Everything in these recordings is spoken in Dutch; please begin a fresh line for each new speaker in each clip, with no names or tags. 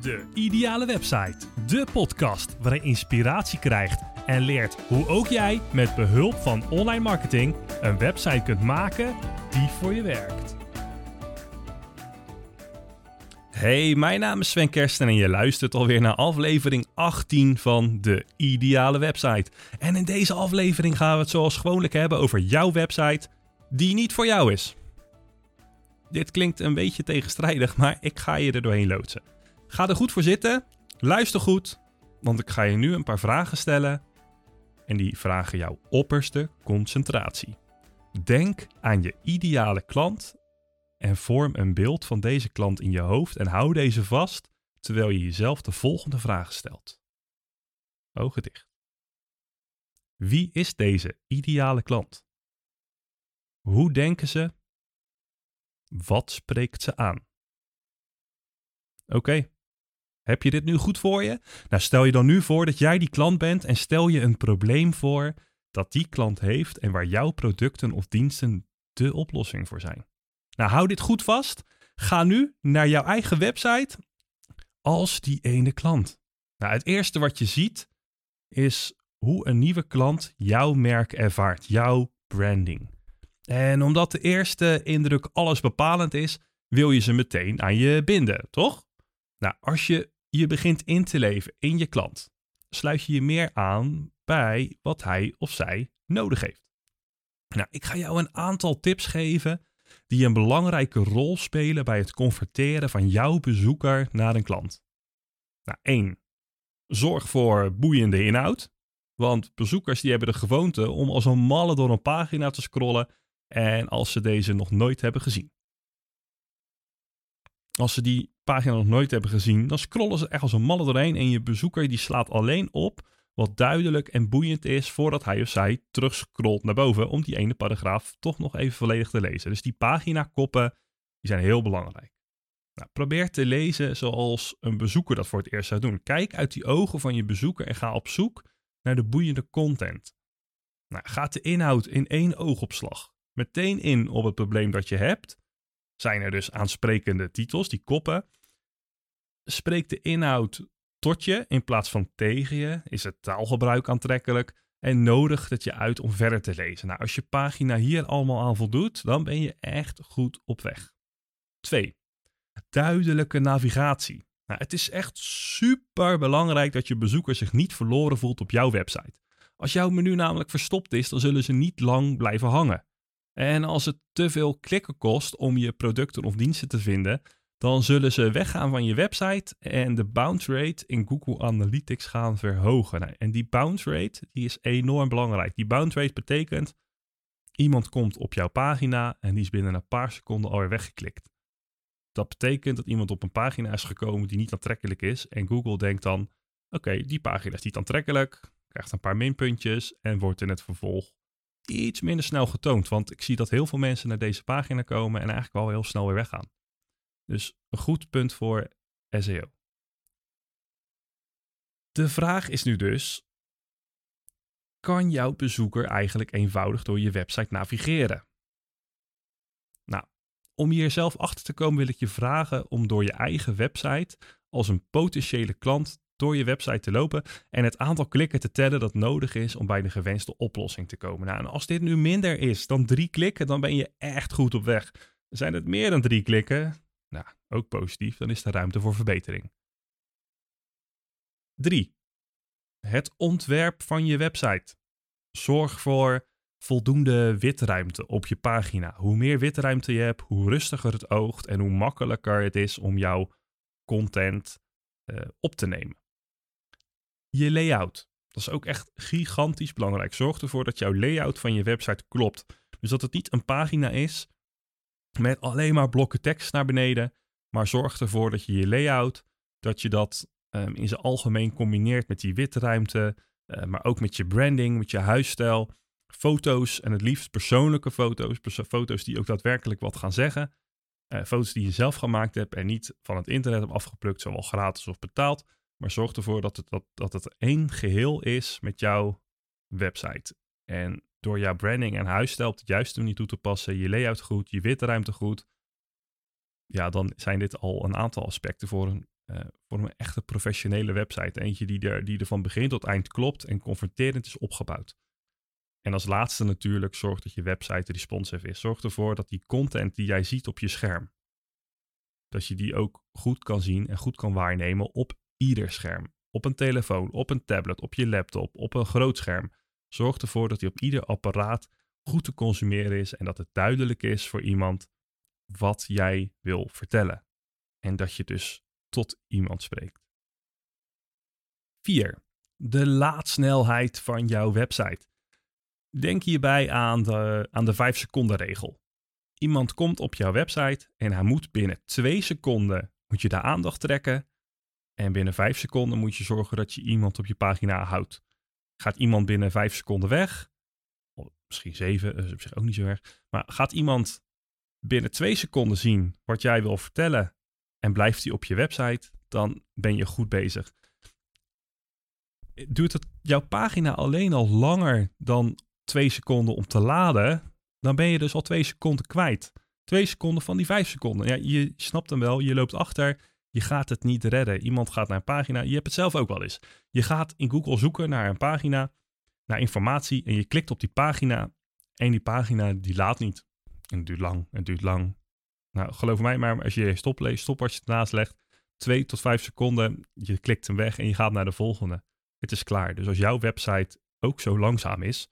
De Ideale Website. De podcast waarin je inspiratie krijgt en leert hoe ook jij met behulp van online marketing een website kunt maken die voor je werkt. Hey, mijn naam is Sven Kersten en je luistert alweer naar aflevering 18 van De Ideale Website. En in deze aflevering gaan we het zoals gewoonlijk hebben over jouw website die niet voor jou is. Dit klinkt een beetje tegenstrijdig, maar ik ga je er doorheen loodsen. Ga er goed voor zitten, luister goed, want ik ga je nu een paar vragen stellen en die vragen jouw opperste concentratie. Denk aan je ideale klant en vorm een beeld van deze klant in je hoofd en hou deze vast terwijl je jezelf de volgende vragen stelt. Ogen dicht. Wie is deze ideale klant? Hoe denken ze? Wat spreekt ze aan? Oké, heb je dit nu goed voor je? Nou, stel je dan nu voor dat jij die klant bent en stel je een probleem voor dat die klant heeft en waar jouw producten of diensten de oplossing voor zijn. Nou, hou dit goed vast. Ga nu naar jouw eigen website als die ene klant. Nou, het eerste wat je ziet is hoe een nieuwe klant jouw merk ervaart, jouw branding. En omdat de eerste indruk alles bepalend is, wil je ze meteen aan je binden, toch? Nou, als je je begint in te leven in je klant, sluit je je meer aan bij wat hij of zij nodig heeft. Nou, ik ga jou een aantal tips geven die een belangrijke rol spelen bij het converteren van jouw bezoeker naar een klant. Nou, 1. Zorg voor boeiende inhoud. Want bezoekers die hebben de gewoonte om als een malle door een pagina te scrollen en als ze deze nog nooit hebben gezien. Als ze die pagina nog nooit hebben gezien, dan scrollen ze echt als een malle doorheen en je bezoeker die slaat alleen op wat duidelijk en boeiend is voordat hij of zij terugscrollt naar boven om die ene paragraaf toch nog even volledig te lezen. Dus die pagina-koppen die zijn heel belangrijk. Nou, probeer te lezen zoals een bezoeker dat voor het eerst zou doen. Kijk uit die ogen van je bezoeker en ga op zoek naar de boeiende content. Nou, gaat de inhoud in één oogopslag meteen in op het probleem dat je hebt? Zijn er dus aansprekende titels, die koppen? Spreekt de inhoud tot je in plaats van tegen je? Is het taalgebruik aantrekkelijk? En nodig het je uit om verder te lezen? Nou, als je pagina hier allemaal aan voldoet, dan ben je echt goed op weg. 2. Duidelijke navigatie. Nou, het is echt super belangrijk dat je bezoeker zich niet verloren voelt op jouw website. Als jouw menu namelijk verstopt is, dan zullen ze niet lang blijven hangen. En als het te veel klikken kost om je producten of diensten te vinden, dan zullen ze weggaan van je website en de bounce rate in Google Analytics gaan verhogen. Nou, en die bounce rate die is enorm belangrijk. Die bounce rate betekent iemand komt op jouw pagina en die is binnen een paar seconden alweer weggeklikt. Dat betekent dat iemand op een pagina is gekomen die niet aantrekkelijk is en Google denkt dan, oké, die pagina is niet aantrekkelijk, krijgt een paar minpuntjes en wordt in het vervolg iets minder snel getoond. Want ik zie dat heel veel mensen naar deze pagina komen en eigenlijk wel heel snel weer weggaan. Dus een goed punt voor SEO. De vraag is nu dus: kan jouw bezoeker eigenlijk eenvoudig door je website navigeren? Nou, om hier zelf achter te komen wil ik je vragen om door je eigen website als een potentiële klant door je website te lopen en het aantal klikken te tellen dat nodig is om bij de gewenste oplossing te komen. Nou, en als dit nu minder is dan drie klikken, dan ben je echt goed op weg. Zijn het meer dan drie klikken? Ook positief, dan is er ruimte voor verbetering. 3. Het ontwerp van je website. Zorg voor voldoende witruimte op je pagina. Hoe meer witruimte je hebt, hoe rustiger het oogt en hoe makkelijker het is om jouw content uh, op te nemen. Je layout. Dat is ook echt gigantisch belangrijk. Zorg ervoor dat jouw layout van je website klopt. Dus dat het niet een pagina is met alleen maar blokken tekst naar beneden. Maar zorg ervoor dat je je layout, dat je dat um, in zijn algemeen combineert met die witruimte. Uh, maar ook met je branding, met je huisstijl. Foto's en het liefst persoonlijke foto's. Foto's die ook daadwerkelijk wat gaan zeggen. Uh, foto's die je zelf gemaakt hebt en niet van het internet hebt afgeplukt, zowel gratis of betaald. Maar zorg ervoor dat het, dat, dat het één geheel is met jouw website. En door jouw branding en huisstijl op het juiste manier toe te passen, je layout goed, je witruimte goed, ja, dan zijn dit al een aantal aspecten voor een uh, vorm een echte professionele website. Eentje die er, die er van begin tot eind klopt en confronterend is opgebouwd. En als laatste natuurlijk, zorg dat je website responsive is. Zorg ervoor dat die content die jij ziet op je scherm, dat je die ook goed kan zien en goed kan waarnemen op ieder scherm. Op een telefoon, op een tablet, op je laptop, op een groot scherm. Zorg ervoor dat die op ieder apparaat goed te consumeren is en dat het duidelijk is voor iemand wat jij wil vertellen. En dat je dus tot iemand spreekt. 4. De laadsnelheid van jouw website. Denk hierbij aan de, aan de 5 seconden regel. Iemand komt op jouw website en hij moet binnen 2 seconden moet je de aandacht trekken. En binnen 5 seconden moet je zorgen dat je iemand op je pagina houdt. Gaat iemand binnen 5 seconden weg, misschien 7, dat is op zich ook niet zo erg. Maar gaat iemand binnen 2 seconden zien wat jij wil vertellen en blijft hij op je website, dan ben je goed bezig. Duurt het jouw pagina alleen al langer dan twee seconden om te laden, dan ben je dus al twee seconden kwijt. Twee seconden van die vijf seconden. Ja, je snapt hem wel, je loopt achter, je gaat het niet redden. Iemand gaat naar een pagina, je hebt het zelf ook wel eens. Je gaat in Google zoeken naar een pagina, naar informatie en je klikt op die pagina en die pagina die laat niet. En het duurt lang, het duurt lang. Nou, geloof mij maar, als je stopleest, stopwatch ernaast legt, twee tot vijf seconden, je klikt hem weg en je gaat naar de volgende. Het is klaar. Dus als jouw website ook zo langzaam is,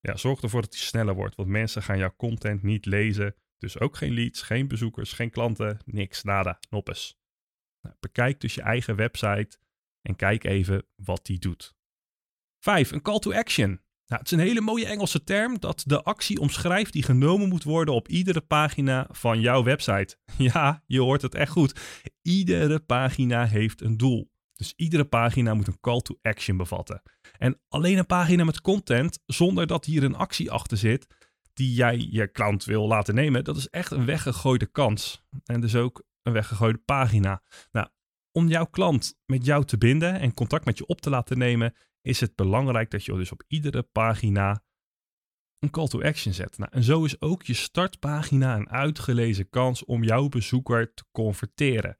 ja, zorg ervoor dat die sneller wordt. Want mensen gaan jouw content niet lezen. Dus ook geen leads, geen bezoekers, geen klanten, niks, nada, noppes. Nou, bekijk dus je eigen website en kijk even wat die doet. 5. Een call to action. Nou, het is een hele mooie Engelse term dat de actie omschrijft die genomen moet worden op iedere pagina van jouw website. Ja, je hoort het echt goed. Iedere pagina heeft een doel. Dus iedere pagina moet een call to action bevatten. En alleen een pagina met content, zonder dat hier een actie achter zit, die jij je klant wil laten nemen, dat is echt een weggegooide kans. En dus ook een weggegooide pagina. Nou, om jouw klant met jou te binden en contact met je op te laten nemen, is het belangrijk dat je dus op iedere pagina een call to action zet. Nou, en zo is ook je startpagina een uitgelezen kans om jouw bezoeker te converteren.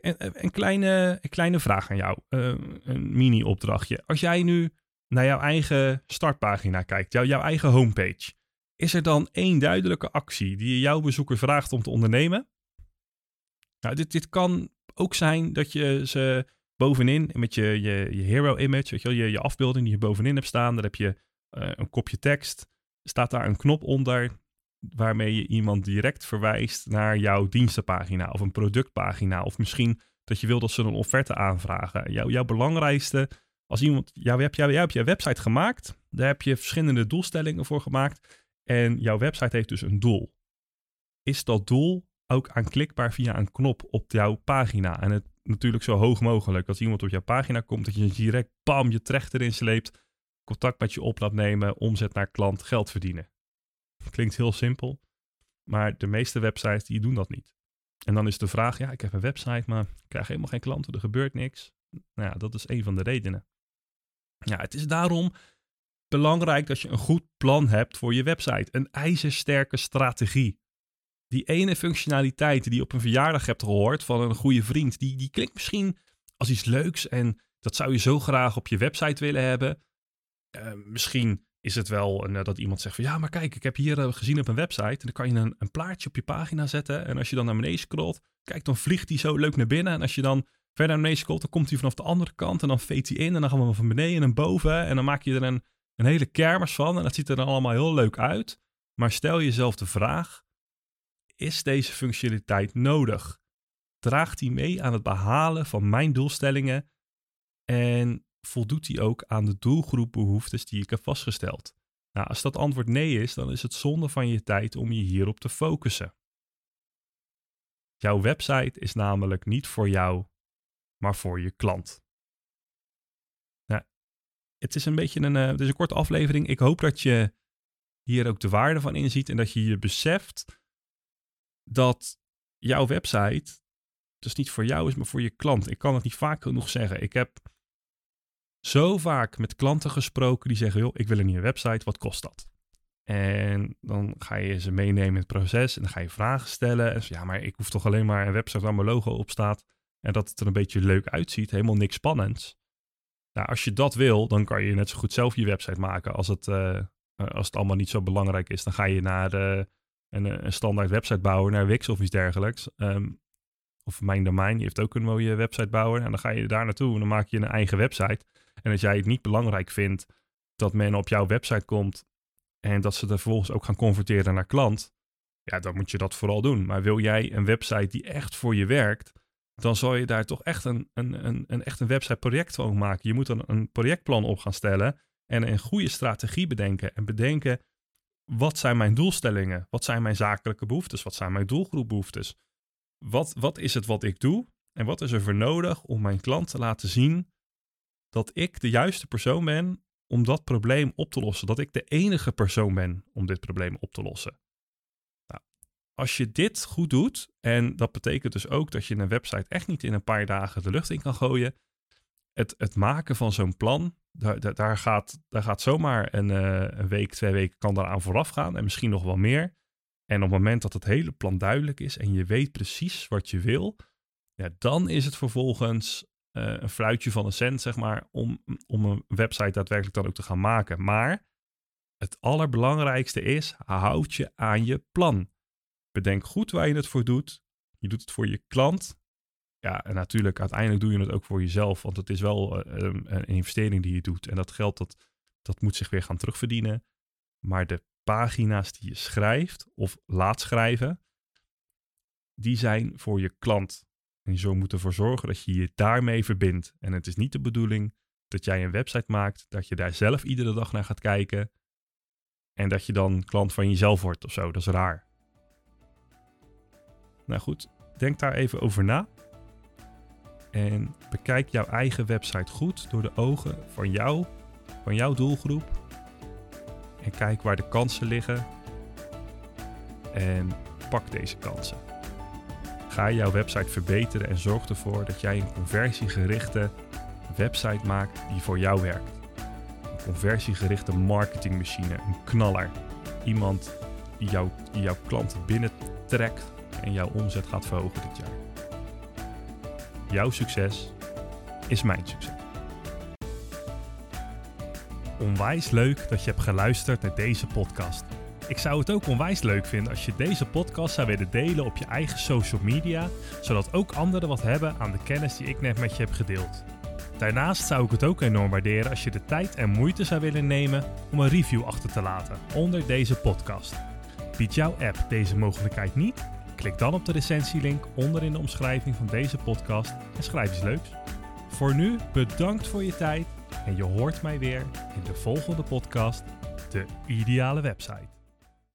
Een, een, kleine, een kleine vraag aan jou, uh, een mini-opdrachtje. Als jij nu naar jouw eigen startpagina kijkt, jou, jouw eigen homepage, is er dan één duidelijke actie die je jouw bezoeker vraagt om te ondernemen? Nou, dit, dit kan ook zijn dat je ze bovenin met je, je, je hero image, weet je, je, je afbeelding die je bovenin hebt staan, daar heb je uh, een kopje tekst, staat daar een knop onder waarmee je iemand direct verwijst naar jouw dienstenpagina of een productpagina. Of misschien dat je wil dat ze een offerte aanvragen. Jouw, jouw belangrijkste, als iemand, jou, jij hebt je website gemaakt, daar heb je verschillende doelstellingen voor gemaakt. En jouw website heeft dus een doel. Is dat doel ook aanklikbaar via een knop op jouw pagina? En het natuurlijk zo hoog mogelijk. Als iemand op jouw pagina komt, dat je direct bam je trechter erin sleept, contact met je op laat nemen, omzet naar klant, geld verdienen. Klinkt heel simpel, maar de meeste websites die doen dat niet. En dan is de vraag, ja, ik heb een website, maar ik krijg helemaal geen klanten, er gebeurt niks. Nou ja, dat is een van de redenen. Ja, het is daarom belangrijk dat je een goed plan hebt voor je website. Een ijzersterke strategie. Die ene functionaliteit die je op een verjaardag hebt gehoord van een goede vriend, die, die klinkt misschien als iets leuks en dat zou je zo graag op je website willen hebben. Uh, misschien is het wel een, dat iemand zegt van ja, maar kijk, ik heb hier uh, gezien op een website. En dan kan je een, een, plaatje op je pagina zetten. En als je dan naar beneden scrolt, kijk, dan vliegt hij zo leuk naar binnen. En als je dan verder naar beneden scrolt, dan komt hij vanaf de andere kant. En dan veet hij in. En dan gaan we van beneden en boven. En dan maak je er een, een hele kermis van. En dat ziet er dan allemaal heel leuk uit. Maar stel jezelf de vraag: is deze functionaliteit nodig? Draagt die mee aan het behalen van mijn doelstellingen? En voldoet die ook aan de doelgroepbehoeftes die ik heb vastgesteld? Nou, als dat antwoord nee is, dan is het zonde van je tijd om je hierop te focussen. Jouw website is namelijk niet voor jou, maar voor je klant. Nou, het is een beetje een, uh, het is een korte aflevering. Ik hoop dat je hier ook de waarde van inziet en dat je je beseft dat jouw website dus niet voor jou is, maar voor je klant. Ik kan het niet vaak genoeg zeggen. Ik heb zo vaak met klanten gesproken die zeggen: joh, ik wil een nieuwe website, wat kost dat? En dan ga je ze meenemen in het proces en dan ga je vragen stellen. En zo, ja, maar ik hoef toch alleen maar een website waar mijn logo op staat en dat het er een beetje leuk uitziet, helemaal niks spannends. Nou, als je dat wil, dan kan je net zo goed zelf je website maken. Als het, uh, als het allemaal niet zo belangrijk is, dan ga je naar uh, een, een, standaard website bouwen, naar Wix of iets dergelijks. Um, of Mijn Domein, die heeft ook een mooie website bouwen. En dan ga je daar naartoe en dan maak je een eigen website. En als jij het niet belangrijk vindt dat men op jouw website komt en dat ze er vervolgens ook gaan converteren naar klant, ja, dan moet je dat vooral doen. Maar wil jij een website die echt voor je werkt, dan zal je daar toch echt een, een, een, een, echt een website project van maken. Je moet dan een projectplan op gaan stellen en een goede strategie bedenken. En bedenken, wat zijn mijn doelstellingen? Wat zijn mijn zakelijke behoeftes? Wat zijn mijn doelgroepbehoeftes? Wat, wat is het wat ik doe? En wat is er voor nodig om mijn klant te laten zien dat ik de juiste persoon ben om dat probleem op te lossen? Dat ik de enige persoon ben om dit probleem op te lossen? als je dit goed doet, en dat betekent dus ook dat je een website echt niet in een paar dagen de lucht in kan gooien. Het, het maken van zo'n plan, daar, daar, gaat, daar gaat zomaar een, uh, een week, twee weken kan daaraan vooraf gaan en misschien nog wel meer. En op het moment dat het hele plan duidelijk is en je weet precies wat je wil, ja, dan is het vervolgens uh, een fluitje van een cent, zeg maar, om, om een website daadwerkelijk dan ook te gaan maken. Maar het allerbelangrijkste is, houd je aan je plan. Bedenk goed waar je het voor doet. Je doet het voor je klant. Ja, en natuurlijk, uiteindelijk doe je het ook voor jezelf. Want het is wel eh, ehm, een investering die je doet. En dat geld, dat, dat moet zich weer gaan terugverdienen. Maar de pagina's die je schrijft of laat schrijven, die zijn voor je klant. En je zou moeten ervoor zorgen dat je je daarmee verbindt. En het is niet de bedoeling dat jij een website maakt, dat je daar zelf iedere dag naar gaat kijken. En dat je dan klant van jezelf wordt of zo. Dat is raar. Nou goed, denk daar even over na. En bekijk jouw eigen website goed door de ogen van jou, van jouw doelgroep. En kijk waar de kansen liggen. En pak deze kansen. Ga jouw website verbeteren en zorg ervoor dat jij een conversiegerichte website maakt die voor jou werkt. Een conversiegerichte marketingmachine, een knaller. Iemand die, die jouw klanten binnentrekt en jouw omzet gaat verhogen dit jaar. Jouw succes is mijn succes. Onwijs leuk dat je hebt geluisterd naar deze podcast. Ik zou het ook onwijs leuk vinden als je deze podcast zou willen delen op je eigen social media, zodat ook anderen wat hebben aan de kennis die ik net met je heb gedeeld. Daarnaast zou ik het ook enorm waarderen als je de tijd en moeite zou willen nemen om een review achter te laten onder deze podcast. Biedt jouw app deze mogelijkheid niet? Klik dan op de recensielink onder in de omschrijving van deze podcast en schrijf iets leuks. Voor nu bedankt voor je tijd en je hoort mij weer in de volgende podcast, de ideale website.